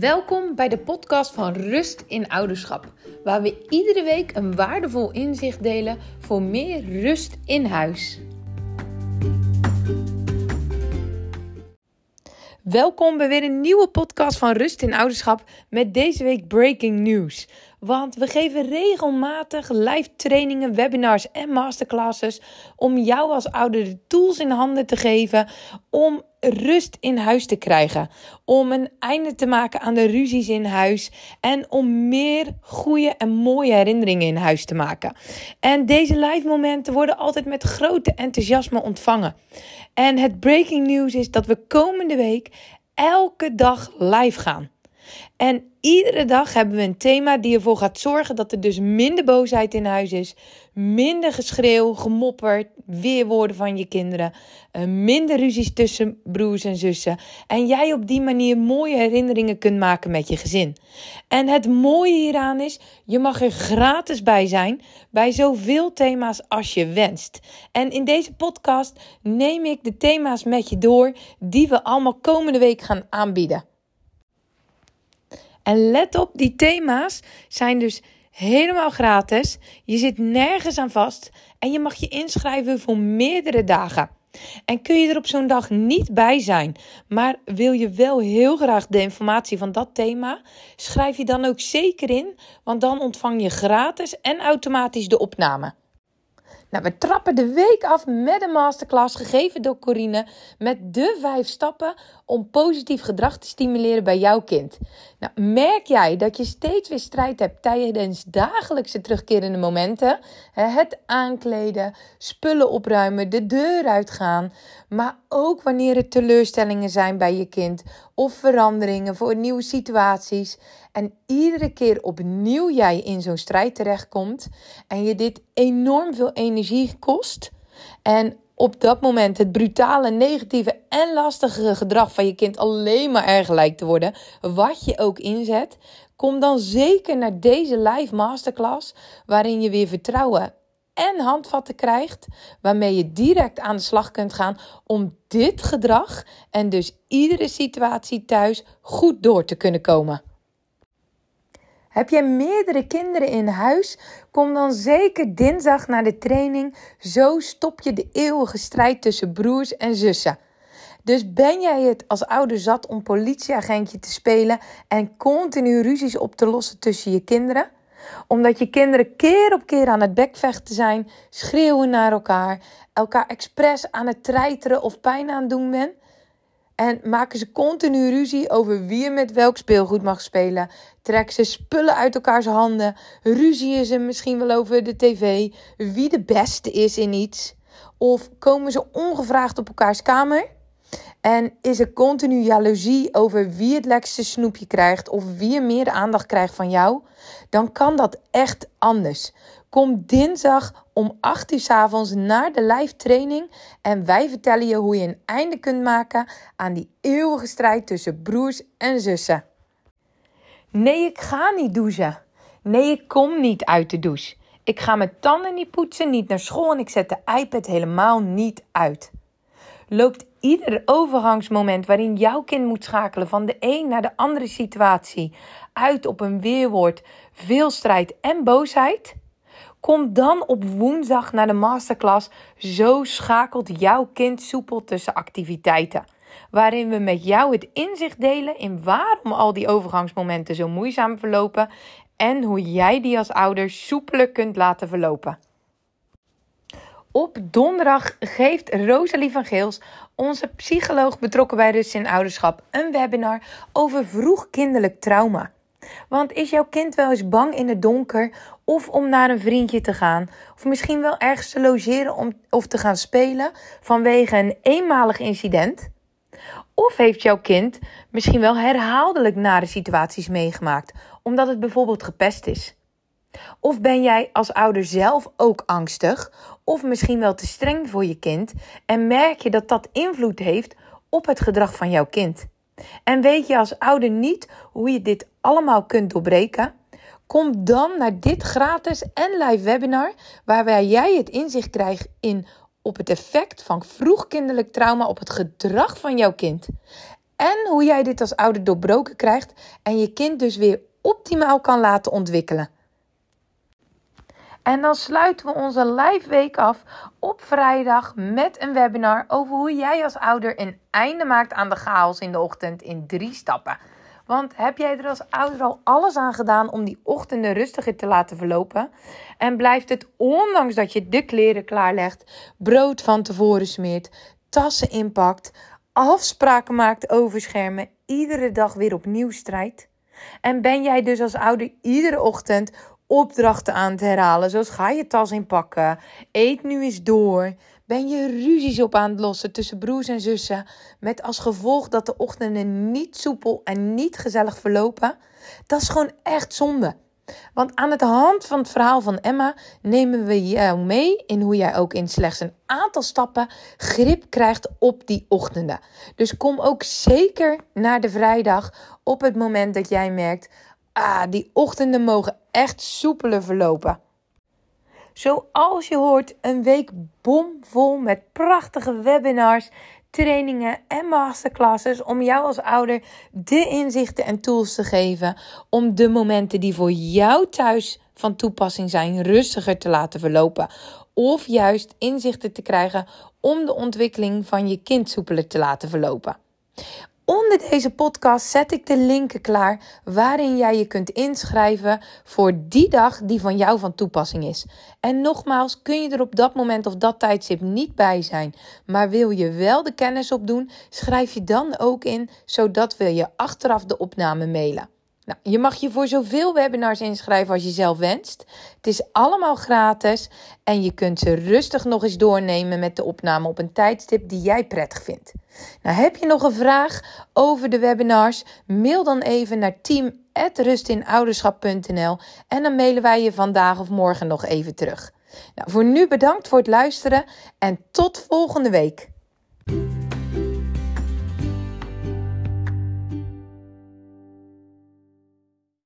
Welkom bij de podcast van Rust in Ouderschap, waar we iedere week een waardevol inzicht delen voor meer rust in huis. Welkom bij weer een nieuwe podcast van Rust in Ouderschap met deze week breaking news. Want we geven regelmatig live trainingen, webinars en masterclasses om jou als ouder de tools in handen te geven om rust in huis te krijgen. Om een einde te maken aan de ruzies in huis. En om meer goede en mooie herinneringen in huis te maken. En deze live momenten worden altijd met grote enthousiasme ontvangen. En het breaking news is dat we komende week elke dag live gaan. En iedere dag hebben we een thema die ervoor gaat zorgen dat er dus minder boosheid in huis is. Minder geschreeuw, gemopper, weerwoorden van je kinderen. Eh, minder ruzies tussen broers en zussen. En jij op die manier mooie herinneringen kunt maken met je gezin. En het mooie hieraan is, je mag er gratis bij zijn. Bij zoveel thema's als je wenst. En in deze podcast neem ik de thema's met je door die we allemaal komende week gaan aanbieden. En let op, die thema's zijn dus helemaal gratis. Je zit nergens aan vast en je mag je inschrijven voor meerdere dagen. En kun je er op zo'n dag niet bij zijn, maar wil je wel heel graag de informatie van dat thema, schrijf je dan ook zeker in, want dan ontvang je gratis en automatisch de opname. Nou, we trappen de week af met een masterclass gegeven door Corine met de vijf stappen om positief gedrag te stimuleren bij jouw kind. Nou, merk jij dat je steeds weer strijd hebt tijdens dagelijkse terugkerende momenten? Het aankleden, spullen opruimen, de deur uitgaan, maar ook wanneer er teleurstellingen zijn bij je kind of veranderingen voor nieuwe situaties. En iedere keer opnieuw jij in zo'n strijd terechtkomt en je dit enorm veel energie kost. En op dat moment het brutale, negatieve en lastige gedrag van je kind alleen maar erger lijkt te worden, wat je ook inzet, kom dan zeker naar deze live masterclass waarin je weer vertrouwen en handvatten krijgt waarmee je direct aan de slag kunt gaan om dit gedrag en dus iedere situatie thuis goed door te kunnen komen. Heb jij meerdere kinderen in huis? Kom dan zeker dinsdag naar de training. Zo stop je de eeuwige strijd tussen broers en zussen. Dus ben jij het als ouder zat om politieagentje te spelen en continu ruzies op te lossen tussen je kinderen? Omdat je kinderen keer op keer aan het bekvechten zijn, schreeuwen naar elkaar, elkaar expres aan het treiteren of pijn aan doen bent? En maken ze continu ruzie over wie er met welk speelgoed mag spelen. Trekken ze spullen uit elkaars handen. Ruzien ze misschien wel over de tv. Wie de beste is in iets. Of komen ze ongevraagd op elkaars kamer. En is er continu jaloezie over wie het lekkerste snoepje krijgt. Of wie er meer aandacht krijgt van jou. Dan kan dat echt anders. Kom dinsdag om 8 uur s avonds naar de live training en wij vertellen je hoe je een einde kunt maken aan die eeuwige strijd tussen broers en zussen. Nee, ik ga niet douchen. Nee, ik kom niet uit de douche. Ik ga mijn tanden niet poetsen, niet naar school en ik zet de iPad helemaal niet uit. Loopt ieder overgangsmoment waarin jouw kind moet schakelen van de een naar de andere situatie uit op een weerwoord, veel strijd en boosheid? Kom dan op woensdag naar de masterclass. Zo schakelt jouw kind soepel tussen activiteiten. Waarin we met jou het inzicht delen in waarom al die overgangsmomenten zo moeizaam verlopen en hoe jij die als ouder soepeler kunt laten verlopen. Op donderdag geeft Rosalie van Geels, onze psycholoog betrokken bij rust in ouderschap, een webinar over vroeg kinderlijk trauma. Want is jouw kind wel eens bang in het donker of om naar een vriendje te gaan? Of misschien wel ergens te logeren om, of te gaan spelen vanwege een eenmalig incident? Of heeft jouw kind misschien wel herhaaldelijk nare situaties meegemaakt, omdat het bijvoorbeeld gepest is? Of ben jij als ouder zelf ook angstig, of misschien wel te streng voor je kind en merk je dat dat invloed heeft op het gedrag van jouw kind? En weet je als ouder niet hoe je dit allemaal kunt doorbreken? Kom dan naar dit gratis en live webinar, waarbij jij het inzicht krijgt in op het effect van vroegkinderlijk trauma op het gedrag van jouw kind. En hoe jij dit als ouder doorbroken krijgt en je kind dus weer optimaal kan laten ontwikkelen. En dan sluiten we onze live week af op vrijdag met een webinar over hoe jij als ouder een einde maakt aan de chaos in de ochtend in drie stappen. Want heb jij er als ouder al alles aan gedaan om die ochtenden rustiger te laten verlopen? En blijft het, ondanks dat je de kleren klaarlegt, brood van tevoren smeert, tassen inpakt, afspraken maakt over schermen, iedere dag weer opnieuw strijdt? En ben jij dus als ouder iedere ochtend opdrachten aan het herhalen. Zoals ga je tas inpakken, eet nu eens door. Ben je ruzies op aan het lossen tussen broers en zussen, met als gevolg dat de ochtenden niet soepel en niet gezellig verlopen? Dat is gewoon echt zonde. Want aan de hand van het verhaal van Emma nemen we jou mee in hoe jij ook in slechts een aantal stappen grip krijgt op die ochtenden. Dus kom ook zeker naar de vrijdag op het moment dat jij merkt: ah, die ochtenden mogen echt soepeler verlopen. Zoals je hoort, een week bomvol met prachtige webinars, trainingen en masterclasses om jou als ouder de inzichten en tools te geven om de momenten die voor jou thuis van toepassing zijn rustiger te laten verlopen. Of juist inzichten te krijgen om de ontwikkeling van je kind soepeler te laten verlopen. Onder deze podcast zet ik de linken klaar waarin jij je kunt inschrijven voor die dag die van jou van toepassing is. En nogmaals, kun je er op dat moment of dat tijdstip niet bij zijn, maar wil je wel de kennis opdoen, schrijf je dan ook in, zodat we je achteraf de opname mailen. Nou, je mag je voor zoveel webinars inschrijven als je zelf wenst. Het is allemaal gratis en je kunt ze rustig nog eens doornemen met de opname op een tijdstip die jij prettig vindt. Nou, heb je nog een vraag over de webinars? Mail dan even naar team@rustinouderschap.nl en dan mailen wij je vandaag of morgen nog even terug. Nou, voor nu bedankt voor het luisteren en tot volgende week.